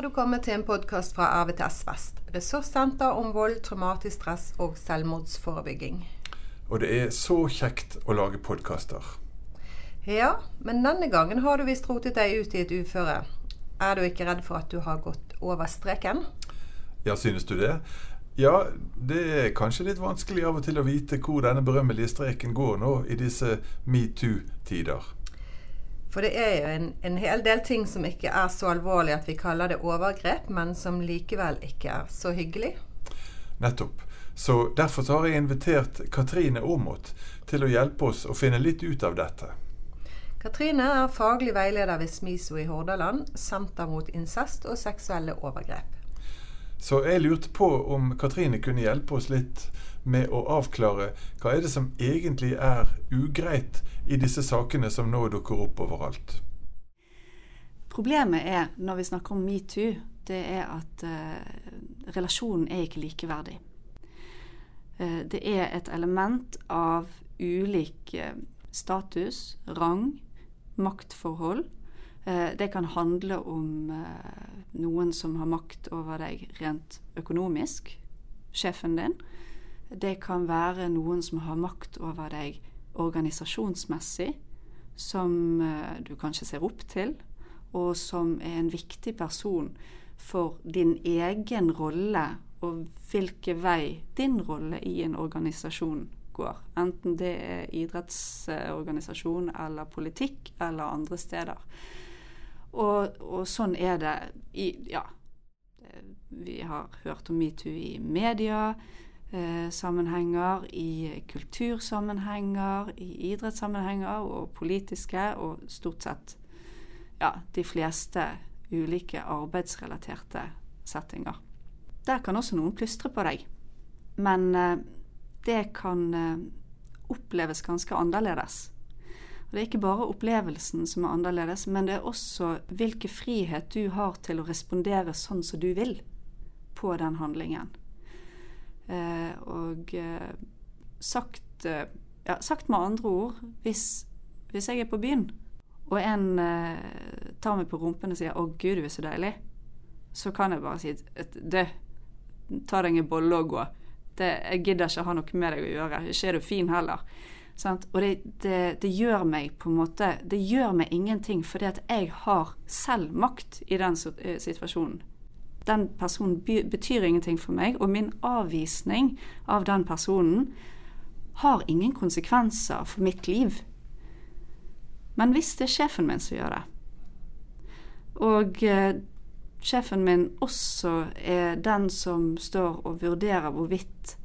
Har du kommet til en podkast fra RVTS Vest, ressurssenter om vold, traumatisk stress og selvmordsforebygging. Og det er så kjekt å lage podkaster. Ja, men denne gangen har du visst rotet deg ut i et uføre. Er du ikke redd for at du har gått over streken? Ja, synes du det? Ja, det er kanskje litt vanskelig av og til å vite hvor denne berømmelige streken går nå i disse metoo-tider. For det er jo en, en, hel del ting som ikke er så alvorlig at vi kaller det overgrep, men som likevel ikke er så hyggelig. Nettopp. Så Derfor så har jeg invitert Katrine Aamodt til å hjelpe oss å finne litt ut av dette. Katrine er faglig veileder ved SMISO i Hordaland, Senter mot incest og seksuelle overgrep. Så jeg lurte på om Katrine kunne hjelpe oss litt med å avklare hva er det som egentlig er ugreit i disse sakene som nå dukker opp overalt. Problemet er, når vi snakker om metoo, det er at eh, relasjonen er ikke likeverdig. Eh, det er et element av ulik uh, status, rang, maktforhold. Det kan handle om noen som har makt over deg rent økonomisk, sjefen din. Det kan være noen som har makt over deg organisasjonsmessig, som eh, du kanskje ser opp til, og som er en viktig person for din egen rolle og hvilken vei din rolle i en organisasjon går. Enten det er idrettsorganisasjon eller politikk eller andre steder. Og, og sånn er det i Ja. Vi har hørt om metoo i media eh, i kultursammenhenger, i idrettssammenhenger og politiske, og stort sett ja, de fleste ulike arbeidsrelaterte settinger. Der kan også noen plystre på deg, men eh, det kan eh, oppleves ganske annerledes. Og Det er ikke bare opplevelsen som er annerledes, men det er også hvilken frihet du har til å respondere sånn som du vil på den handlingen. Eh, og eh, sagt, eh, ja, sagt med andre ord hvis, hvis, jeg er på byen, og en tar meg på rumpen og sier 'Å, gud, du er så deilig', så kan jeg bare si 'Du, ta deg en bolle og gå. Det, jeg gidder ikke ha noe med deg å gjøre. Ikke er du fin heller. Sant? Og det, det, det, gjør meg på en måte Det gjør meg ingenting, fordi at jeg har selv makt i den situasjonen den personen betyr ingenting for meg, og min avvisning av den personen har ingen konsekvenser for mitt liv. Men hvis det er sjefen min som gjør det, og eh, sjefen min også er den som står og vurderer hvorvidt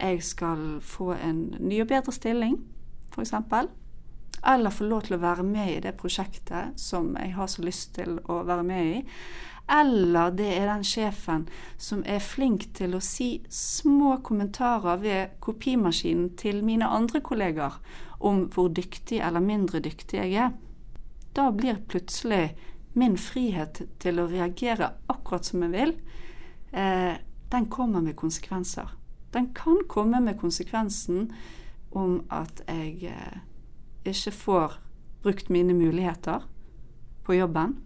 jeg skal få en ny og bedre stilling, f.eks., eller få lov til å være med i det prosjektet som jeg har så lyst til å være med i, eller det er den sjefen som er flink til å si små kommentarer ved kopimaskinen til mine andre kolleger om hvor dyktig eller mindre dyktig jeg er. Da blir plutselig min frihet til å reagere akkurat som jeg vil, eh, den kommer med konsekvenser. Den kan komme med konsekvensen om at jeg eh, ikke får brukt mine muligheter på jobben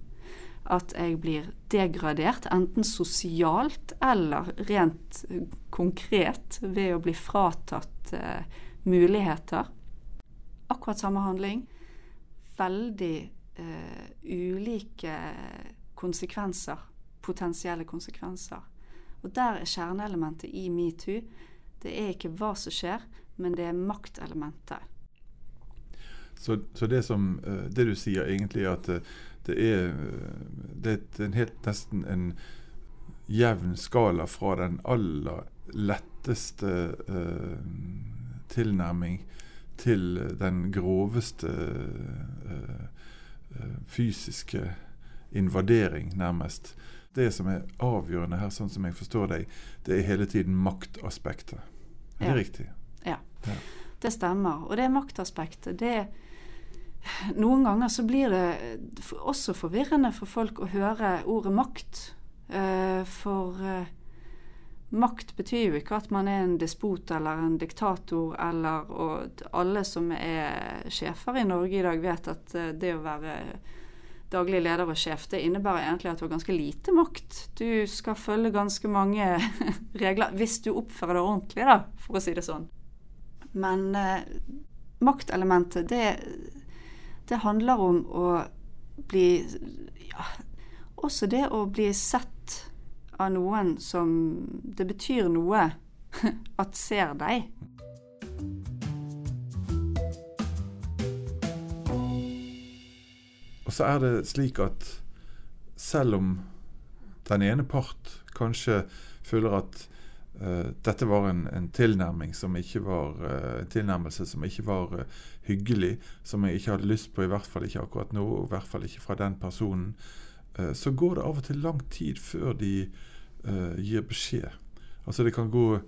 at jeg blir degradert, enten sosialt eller rent konkret ved å bli fratatt eh, muligheter. Akkurat samme handling. Veldig eh, ulike konsekvenser, potensielle konsekvenser. Og der er kjerneelementet i metoo. Det er ikke hva som skjer, men det er maktelementet. Så, så det, som, eh, det, du sier egentlig, er at eh, det er, det er en helt, nesten en jevn skala fra den aller letteste eh, tilnærming til den groveste eh, fysiske invadering, nærmest. Det som er avgjørende her, sånn som jeg forstår deg, det er hele tiden maktaspektet. Er det ja. riktig? Ja. Det stemmer. Og det maktaspektet, det er noen ganger så blir det også forvirrende for folk å høre ordet makt. Eh, for eh, makt betyr jo ikke at man er en despot eller en diktator eller Og alle som er sjefer i Norge i dag, vet at eh, det å være daglig leder og sjef, det innebærer egentlig at du har ganske lite makt. Du skal følge ganske mange regler, hvis du oppfører deg ordentlig, da, for å si det sånn. Men eh, maktelementet, det, det handler om å bli ja, Også det å bli sett av noen som det betyr noe at ser deg. Og så er det slik at selv om den ene part kanskje føler at uh, dette var en, en, tilnærming som ikke var uh, tilnærmelse som ikke var uh, hyggelig, som jeg ikke hadde lyst på, i hvert fall ikke akkurat nå, og i hvert fall ikke fra den personen, så går det av og til lang tid før de gir beskjed. Altså det kan gå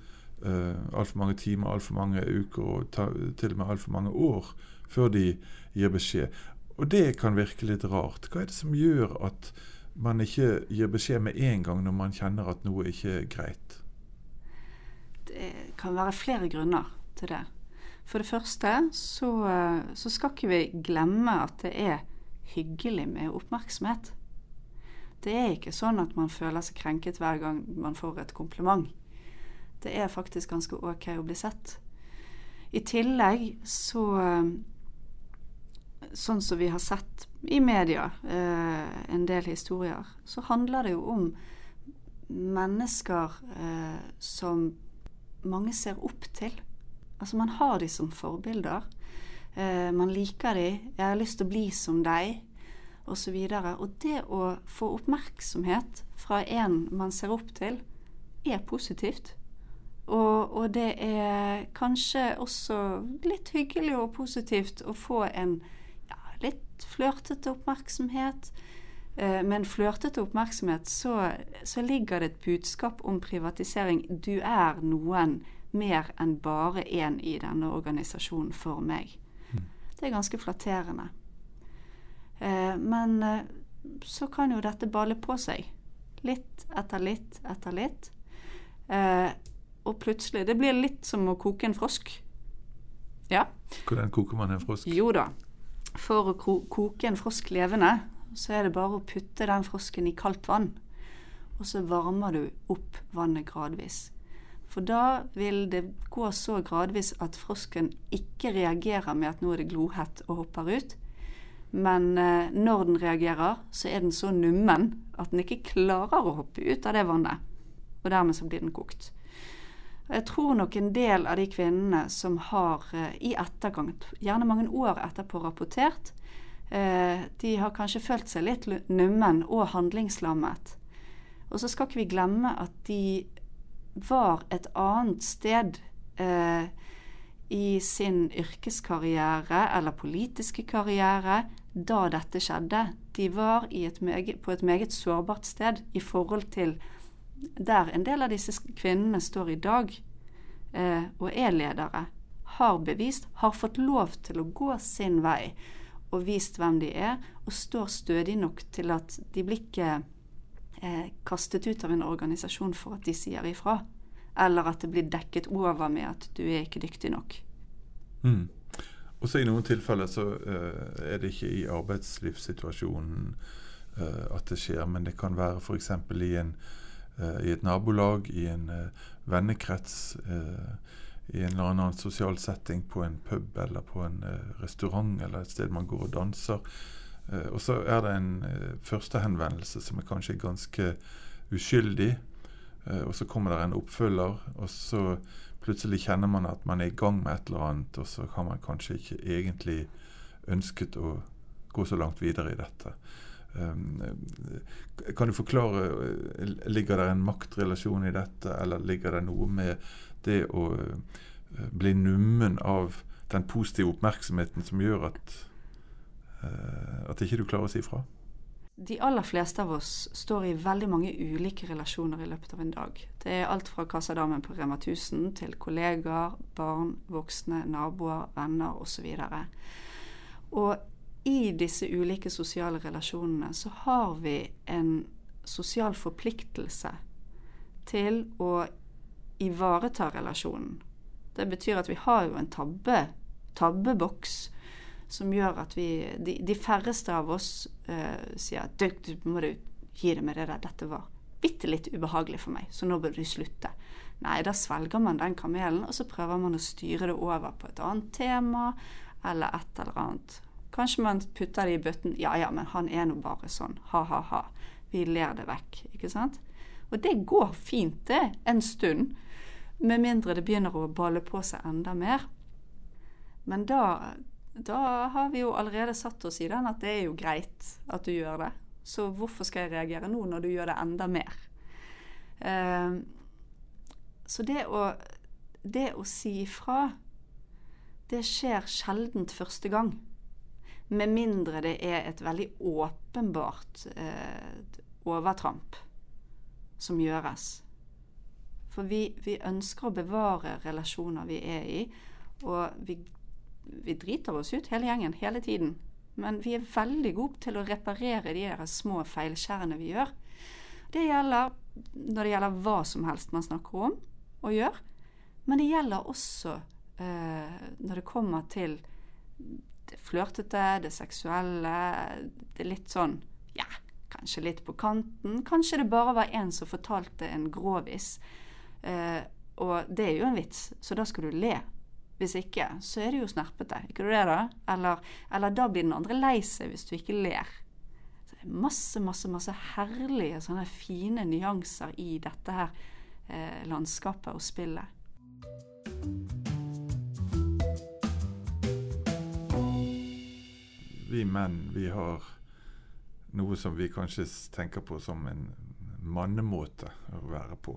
uh, altfor mange timer, altfor mange uker og ta, til og med altfor mange år før de gir beskjed. Og det kan virke litt rart. Hva er det som gjør at man ikke gir beskjed med en gang når man kjenner at noe ikke er greit? Det kan være flere grunner til det. For det første så, så skal ikke vi glemme at det er hyggelig med oppmerksomhet. Det er ikke sånn at man føler seg krenket hver gang man får et kompliment. Det er faktisk ganske ok å bli sett. I tillegg så sånn som vi har sett i media, eh, en del historier, så handler det jo om mennesker eh, som mange ser opp til. Altså man har de som forbilder. Eh, man liker de. 'Jeg har lyst til å bli som deg', osv. Og, og det å få oppmerksomhet fra en man ser opp til, er positivt. Og, og, det er kanskje også litt hyggelig og positivt å få en litt flørtete oppmerksomhet. Eh, med en flørtete oppmerksomhet så, så, ligger det et budskap om privatisering. Du er noen mer enn bare én i denne organisasjonen for meg. Mm. Det er ganske flatterende. Eh, men eh, så kan jo dette balle på seg. Litt etter litt etter litt. Og plutselig Det blir litt som å koke en frosk. Ja. Hvordan koker man en frosk? Jo da. For å koke en frosk levende, så er det bare å putte den frosken i kaldt vann. Og så varmer du opp vannet gradvis. For da vil det gå så gradvis at frosken ikke reagerer med at nå er det glohett og hopper ut. Men eh, når den reagerer, så er den så nummen at den ikke klarer å hoppe ut av det vannet. Og dermed så blir den kokt. Jeg tror nok en del av de kvinnene som har eh, i etterkant, gjerne mange år etterpå, rapportert, eh, de har kanskje følt seg litt nummen og handlingslammet. Og så skal ikke vi glemme at de var et annet sted eh, i sin yrkeskarriere eller politiske karriere da dette skjedde. De var et meget, på et meget sårbart sted i forhold til der en del av disse kvinnene står i dag eh, og er ledere, har bevist, har fått lov til å gå sin vei og vist hvem de er, og står stødig nok til at de blir ikke eh, kastet ut av en organisasjon for at de sier ifra. Eller at det blir dekket over med at du er ikke dyktig nok. Mm. Også i noen tilfeller så uh, er det ikke i arbeidslivssituasjonen uh, at det skjer, men det kan være f.eks. i Eh, i et nabolag, i en vennekrets, eh, i en eller annen sosial setting, på en pub eller på en restaurant eller et sted man går og danser. og så er det en førstehenvendelse som er kanskje ganske uskyldig. og så kommer det en oppfølger, og så plutselig kjenner man at man er i gang med et eller annet, og så har man kanskje ikke egentlig ønsket å gå så langt videre i dette. Ehm, kan du forklare Ligger det en maktrelasjon i dette, eller ligger det noe med det å eh, bli nummen av den positive oppmerksomheten som gjør at, eh, at ikke du klarer å si fra? De aller fleste av oss står i veldig mange ulike relasjoner i løpet av en dag. Det er alt fra kassadamen på Rema 1000 til kollegaer, barn, voksne, naboer, venner osv. Og, og i disse ulike sosiale relasjonene så har vi en sosial forpliktelse til å ivareta relasjonen. Det betyr at vi har jo en tabbe, tabbeboks som gjør at vi De, de færreste av oss uh, sier at du, må du gi det med det der. Dette var bitte litt ubehagelig for meg, så nå bør du slutte. Nei, da svelger man den kamelen, og så prøver man å styre det over på et annet tema eller et eller annet. Kanskje man putter det i bøtten Ja ja, men han er nå bare sånn. Ha-ha-ha. Vi ler det vekk. Ikke sant? Og det går fint, det, en stund. Med mindre det begynner å balle på seg enda mer. Men da, da har vi jo allerede satt oss i den at det er jo greit at du gjør det. Så hvorfor skal jeg reagere nå når du gjør det enda mer? Uh, så det å, det å si ifra, det skjer sjeldent første gang. Med mindre det er et veldig åpenbart eh, overtramp som gjøres. For vi, vi, ønsker å bevare relasjoner vi er i, og vi, vi driter oss ut hele gjengen hele tiden. Men vi er veldig gode til å reparere de der små feilskjærene vi gjør. Det gjelder når det gjelder hva som helst man snakker om og gjør. Men det gjelder også eh, når det kommer til det flørtete, det seksuelle, det er litt sånn ja, kanskje litt på kanten. Kanskje det bare var en som fortalte en grovis. Eh, og det er jo en vits, så da skal du le. Hvis ikke, så er det jo snerpete. Ikke du det, da? Eller, eller da blir den andre lei seg hvis du ikke ler. Så det er masse, masse, masse herlige sånne fine nyanser i dette her eh, landskapet og spillet. Vi menn, vi har noe som vi kanskje tenker på som en mannemåte å være på.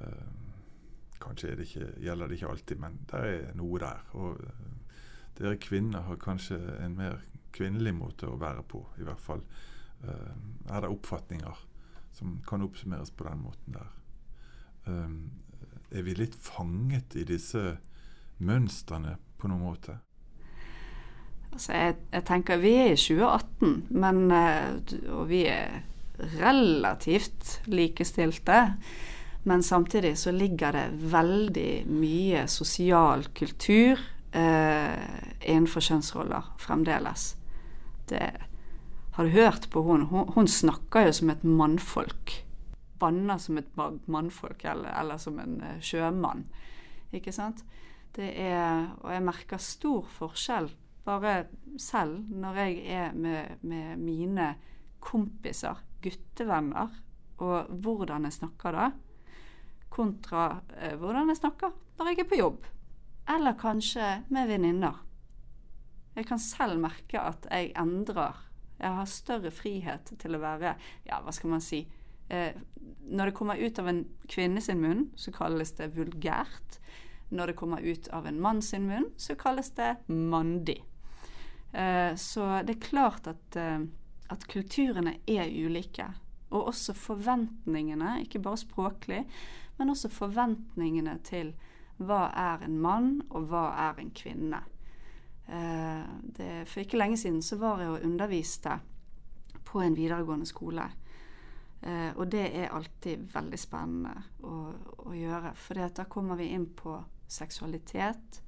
Uh, Kanskje det ikke, gjelder det ikke alltid, men det er noe der. Og uh, dere kvinner har kanskje en mer kvinnelig måte å være på. I hvert fall uh, er det oppfatninger som kan oppsummeres på den måten der. Er vi litt fanget i disse mønstrene på noen måte? Altså, jeg, jeg tenker Vi er i 2018, men, uh, og vi er relativt likestilte. Men samtidig så ligger det veldig mye sosial kultur eh, innenfor kjønnsroller fremdeles. Det Har du hørt på hun? hun? Hun snakker jo som et mannfolk. Banner som et mannfolk, eller, eller som en uh, sjømann. Ikke sant? Det er Og jeg merker stor forskjell bare selv når jeg er med, med mine kompiser, guttevenner, og hvordan jeg snakker da kontra eh, hvordan jeg snakker når jeg er på jobb. Eller kanskje med venninner. Jeg kan selv merke at jeg endrer. Jeg har større frihet til å være Ja, hva skal man si? Eh, når det kommer ut av en kvinne sin munn, så kalles det vulgært. Når det kommer ut av en mann sin munn, så kalles det mandig. Eh, så det er klart at, eh, at kulturene er ulike. Og også forventningene, ikke bare språklig, men også forventningene til hva er en mann, og hva er en kvinne. Eh, det, for ikke lenge siden så var jeg og underviste på en videregående skole. Og det er alltid veldig spennende å, å gjøre. For da kommer vi inn på seksualitet,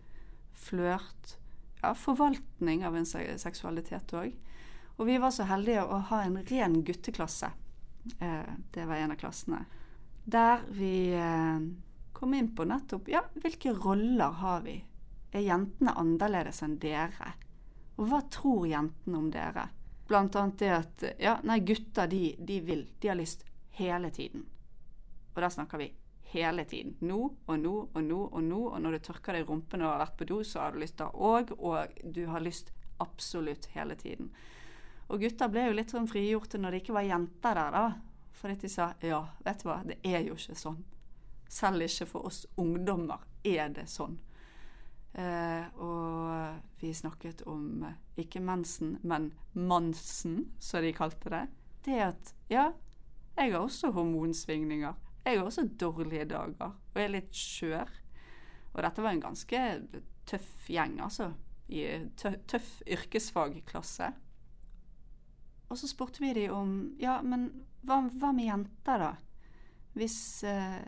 flørt, ja, forvaltning av en seksualitet òg. Og vi var så heldige å ha en ren gutteklasse. Eh, det var en av klassene der vi eh, kom inn på nettopp ja, hvilke roller har vi? Er jentene annerledes enn dere? Og hva tror jentene om dere? Blant annet det at ja, nei, gutter de, de vil, de har lyst hele tiden. Og da snakker vi hele tiden. Nå og nå og nå og nå. Og når du tørker deg i rumpen og har vært på do, så har du lyst da òg. Og du har lyst absolutt hele tiden. Og gutter ble jo litt sånn frigjorte når det ikke var jenter der, da. Fordi de sa ja, vet du hva, det er jo ikke sånn. Selv ikke for oss ungdommer er det sånn. Eh, og vi snakket om eh, ikke mensen, men mansen, som de kalte det. Det at ja, jeg har også hormonsvingninger. Jeg har også dårlige dager, og er litt skjør. Og dette var en ganske tøff gjeng, altså. I tøff yrkesfagklasse. Og så spurte vi dem om Ja, men hva, hva med jenter, da? Hvis, eh,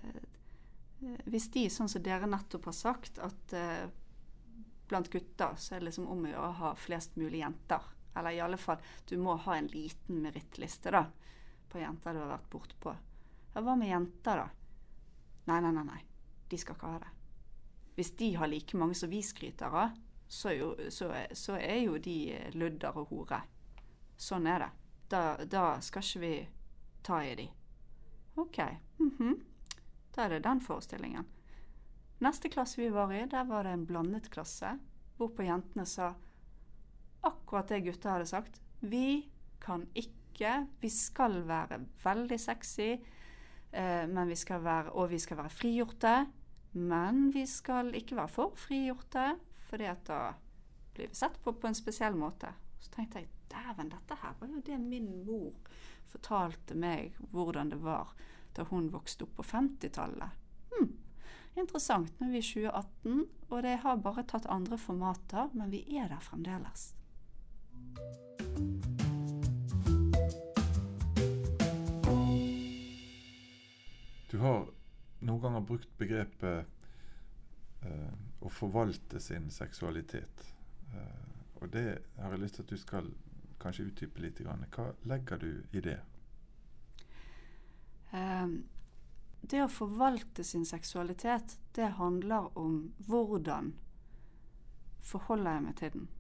hvis de, sånn som dere nettopp har sagt, at eh, blant gutter så er det liksom om å gjøre å ha flest mulig jenter. Eller i alle fall, du må ha en liten merittliste da, på jenter du har vært bortpå. Hva med jenter, da? Nei, nei, nei, nei. De skal ikke ha det. Hvis de har like mange som vi skryter av, så, er jo, så, så er jo de ludder og hore. Sånn er det. Da, da skal ikke vi ta i de. OK. Mm -hmm. Da er det den forestillingen. Neste klasse vi var i, der var det en blandet klasse, hvorpå jentene sa akkurat det gutta hadde sagt. Vi kan ikke Vi skal være veldig sexy, eh, vi være, og vi skal være frigjorte. Men vi skal ikke være for frigjorte, for da blir vi sett på på en spesiell måte. Så tenkte jeg dæven, dette her var jo det min mor fortalte meg hvordan det var da hun vokste opp på 50-tallet. Hm, interessant. Nå er vi i 2018, og det har bare tatt andre formater, men vi er der fremdeles. Du har noen ganger brukt begrepet eh, å forvalte sin seksualitet. Eh, og det har jeg lyst til at du skal kanskje utdype litt. Hva legger du i det? Um, det å forvalte sin seksualitet, det handler om hvordan forholder jeg meg til den.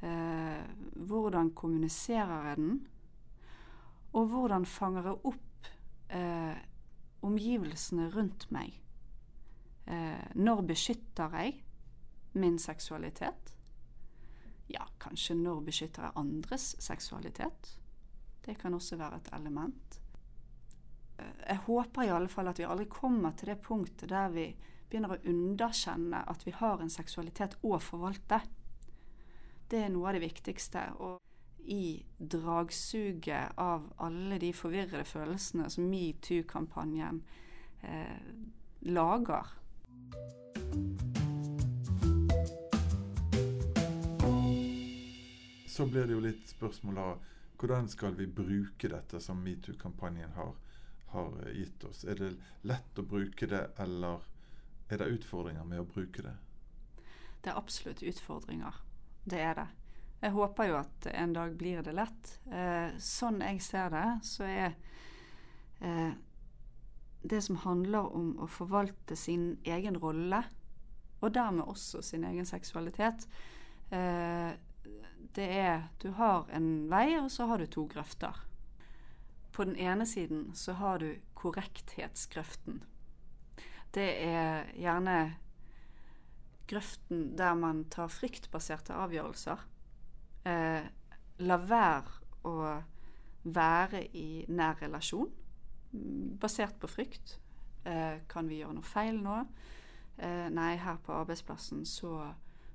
Uh, hvordan kommuniserer jeg den? Og hvordan fanger jeg opp uh, omgivelsene rundt meg? Eh, når beskytter jeg min seksualitet? Ja, kanskje når beskytter jeg andres seksualitet? Det kan også være et element. Jeg håper i alle fall at vi aldri kommer til det punktet der vi begynner å underkjenne at vi har en seksualitet å forvalte. Det er noe av det viktigste. Og i dragsuget av alle de forvirrede følelsene som metoo-kampanjen eh, lager. så blir det jo litt spørsmål da. hvordan skal vi bruke dette som metoo-kampanjen har, har, gitt oss? Er det lett å bruke det, eller er det utfordringer med å bruke det? Det er absolutt utfordringer. Det er det. Jeg håper jo at en dag blir det lett. Eh, sånn jeg ser det, så er eh, det som handler om å forvalte sin egen rolle, og dermed også sin egen seksualitet, eh, det er Du har en vei, og så har du to grøfter. På den ene siden så har du korrekthetsgrøften. Det er gjerne grøften der man tar fryktbaserte avgjørelser. Eh, la være å være i nær relasjon basert på frykt. Eh, kan vi gjøre noe feil nå? Eh, nei, her på arbeidsplassen så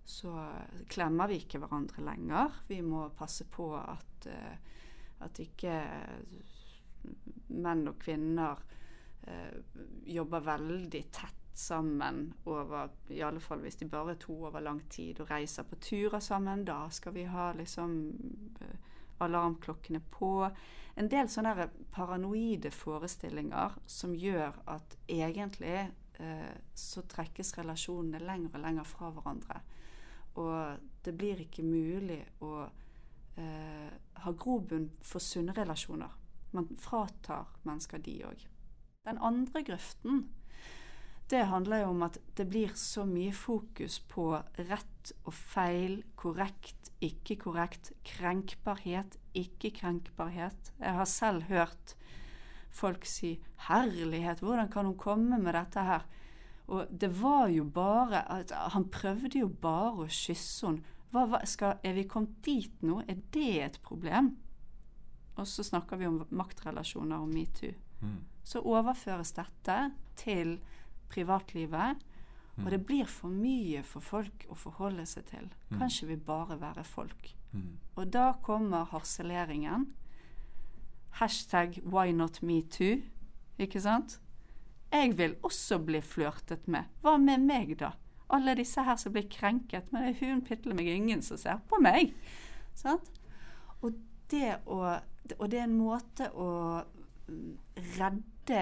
så klemmer vi ikke hverandre lenger. Vi må passe på at, uh, at ikke menn og kvinner uh, jobber veldig tett sammen over I alle fall hvis de bare er to over lang tid og reiser på turer sammen. Da skal vi ha liksom uh, alarmklokkene på. En del sånne paranoide forestillinger som gjør at egentlig så trekkes relasjonene lenger og lenger fra hverandre. Og det blir ikke mulig å eh, ha grobunn for sunne relasjoner. Man fratar mennesker de òg. Den andre grøften, det handler jo om at det blir så mye fokus på rett og feil, korrekt, ikke korrekt, krenkbarhet, ikke krenkbarhet. Jeg har selv hørt folk si 'herlighet, hvordan kan hun komme med dette her'? Og det var jo bare Han prøvde jo bare å kysse henne. Hva, hva, skal, er vi kommet dit nå? Er det et problem? Og så snakker vi om maktrelasjoner og metoo. Mm. Så overføres dette til privatlivet. Mm. Og det blir for mye for folk å forholde seg til. Mm. Kan ikke vi bare være folk? Mm. Og da kommer harseleringen. Hashtag why not me too, Ikke sant? Jeg vil også bli flørtet med. Hva med meg, da? Alle disse her som blir krenket. Men det er hun pitler meg ingen som ser på meg. Sant? Og det, å, og det er en måte å redde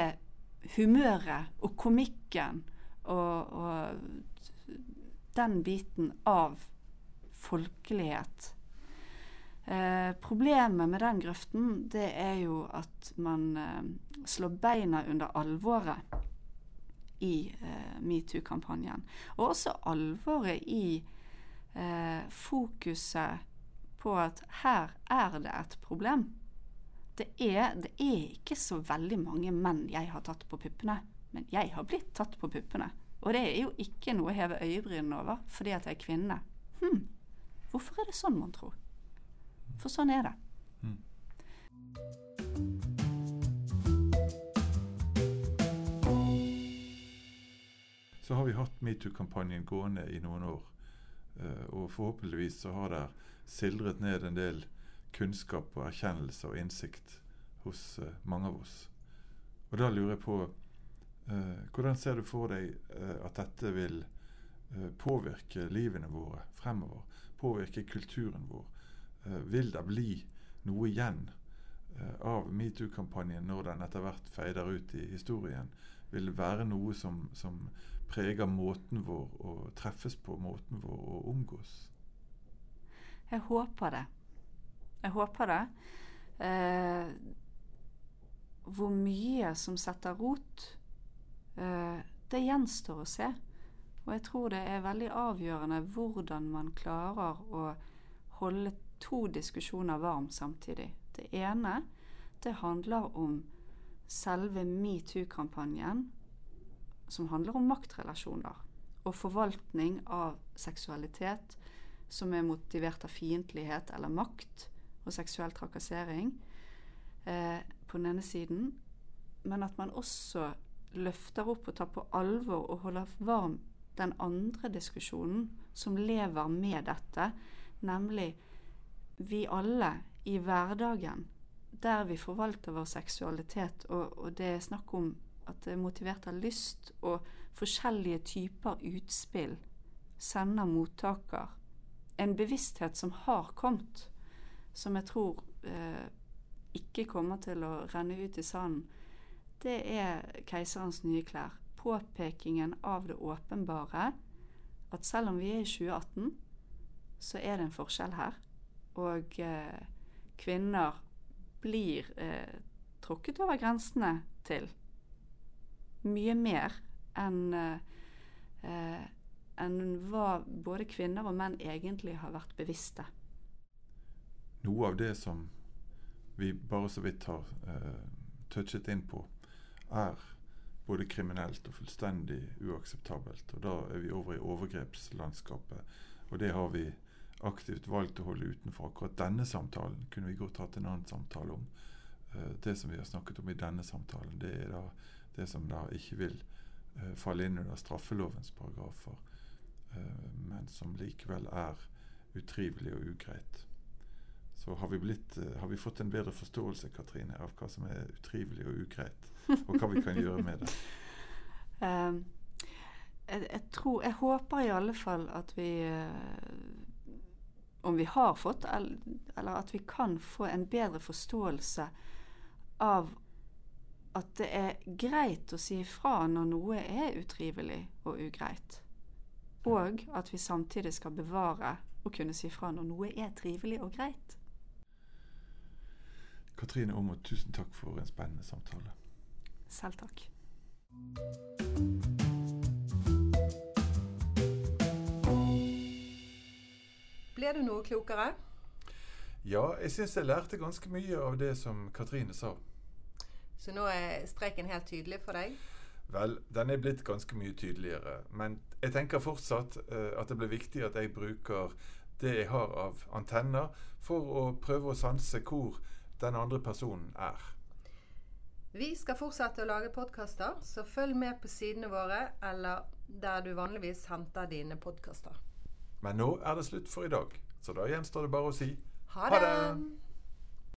humøret og komikken og, og den biten av folkelighet. Eh, problemet med den grøften, det er jo at man eh, slår beina under alvoret i eh, metoo-kampanjen. Og også alvoret i eh, fokuset på at her er det et problem. Det er, det er ikke så veldig mange menn jeg har tatt på puppene, men jeg har blitt tatt på puppene. Og det er jo ikke noe å heve øyebrynene over fordi at jeg er kvinne. Hm, hvorfor er det sånn, mon tro? For sånn er det. Mm. Så har vi hatt metoo-kampanjen gående i noen år. Uh, og forhåpentligvis så har det sildret ned en del kunnskap og erkjennelse og innsikt hos uh, mange av oss. Og da lurer jeg på uh, Hvordan ser du for deg at dette vil påvirke livene våre fremover? Påvirke kulturen vår? vil det bli noe igjen av metoo-kampanjen når den etter hvert feider ut i historien? Vil det være noe som, som preger måten vår å treffes på, måten vår å omgås? Jeg håper det. Jeg håper det. Eh, hvor mye som setter rot, eh, det gjenstår å se. Og jeg tror det er veldig avgjørende hvordan man klarer å holde to diskusjoner varm samtidig. Det ene det handler om selve metoo-kampanjen som handler om maktrelasjoner og forvaltning av seksualitet som er motivert av fiendtlighet eller makt og seksuell trakassering eh, på den ene siden, men at man også løfter opp og tar på alvor og holder varm den andre diskusjonen som lever med dette, nemlig vi alle i hverdagen, der vi forvalter vår seksualitet, og, og det er snakk om at det er motivert av lyst, og forskjellige typer utspill sender mottaker en bevissthet som har kommet, som jeg tror eh, ikke kommer til å renne ut i sanden, det er keiserens nye klær. Påpekingen av det åpenbare. At selv om vi er i 2018, så er det en forskjell her. Og eh, kvinner blir eh, tråkket over grensene til mye mer enn eh, enn hva både kvinner og menn egentlig har vært bevisste. Noe av det som vi bare så vidt har eh, touchet inn på, er både kriminelt og fullstendig uakseptabelt. Og da er vi over i overgrepslandskapet. Og det har vi aktivt valgt å holde utenfor. Akkurat denne samtalen kunne vi godt hatt en annen samtale om. Eh, det som vi har snakket om i denne samtalen, det er da det som da ikke vil uh, falle inn under straffelovens paragrafer, uh, men som likevel er utrivelig og ugreit. Så har vi, blitt, uh, har vi, fått en bedre forståelse Katrine, av hva som er utrivelig og ugreit, og hva vi kan gjøre med det. Um, jeg, jeg, tror, jeg håper i alle fall at vi om vi har fått, eller at vi kan få en bedre forståelse av at det er greit å si ifra når noe er utrivelig og ugreit. Og at vi samtidig skal bevare å kunne si ifra når noe er trivelig og greit. Katrine Aamodt, tusen takk for en spennende samtale. Selv takk. Ble du noe klokere? Ja, jeg syns jeg lærte ganske mye av det som Katrine sa. Så nå er streken helt tydelig for deg? Vel, den er blitt ganske mye tydeligere. Men jeg tenker fortsatt uh, at det blir viktig at jeg bruker det jeg har av antenner, for å prøve å sanse hvor den andre personen er. Vi skal fortsette å lage podkaster, så følg med på sidene våre eller der du vanligvis henter dine podkaster. Men nå er det slutt for i dag, så da gjenstår det bare å si ha det! Ha det.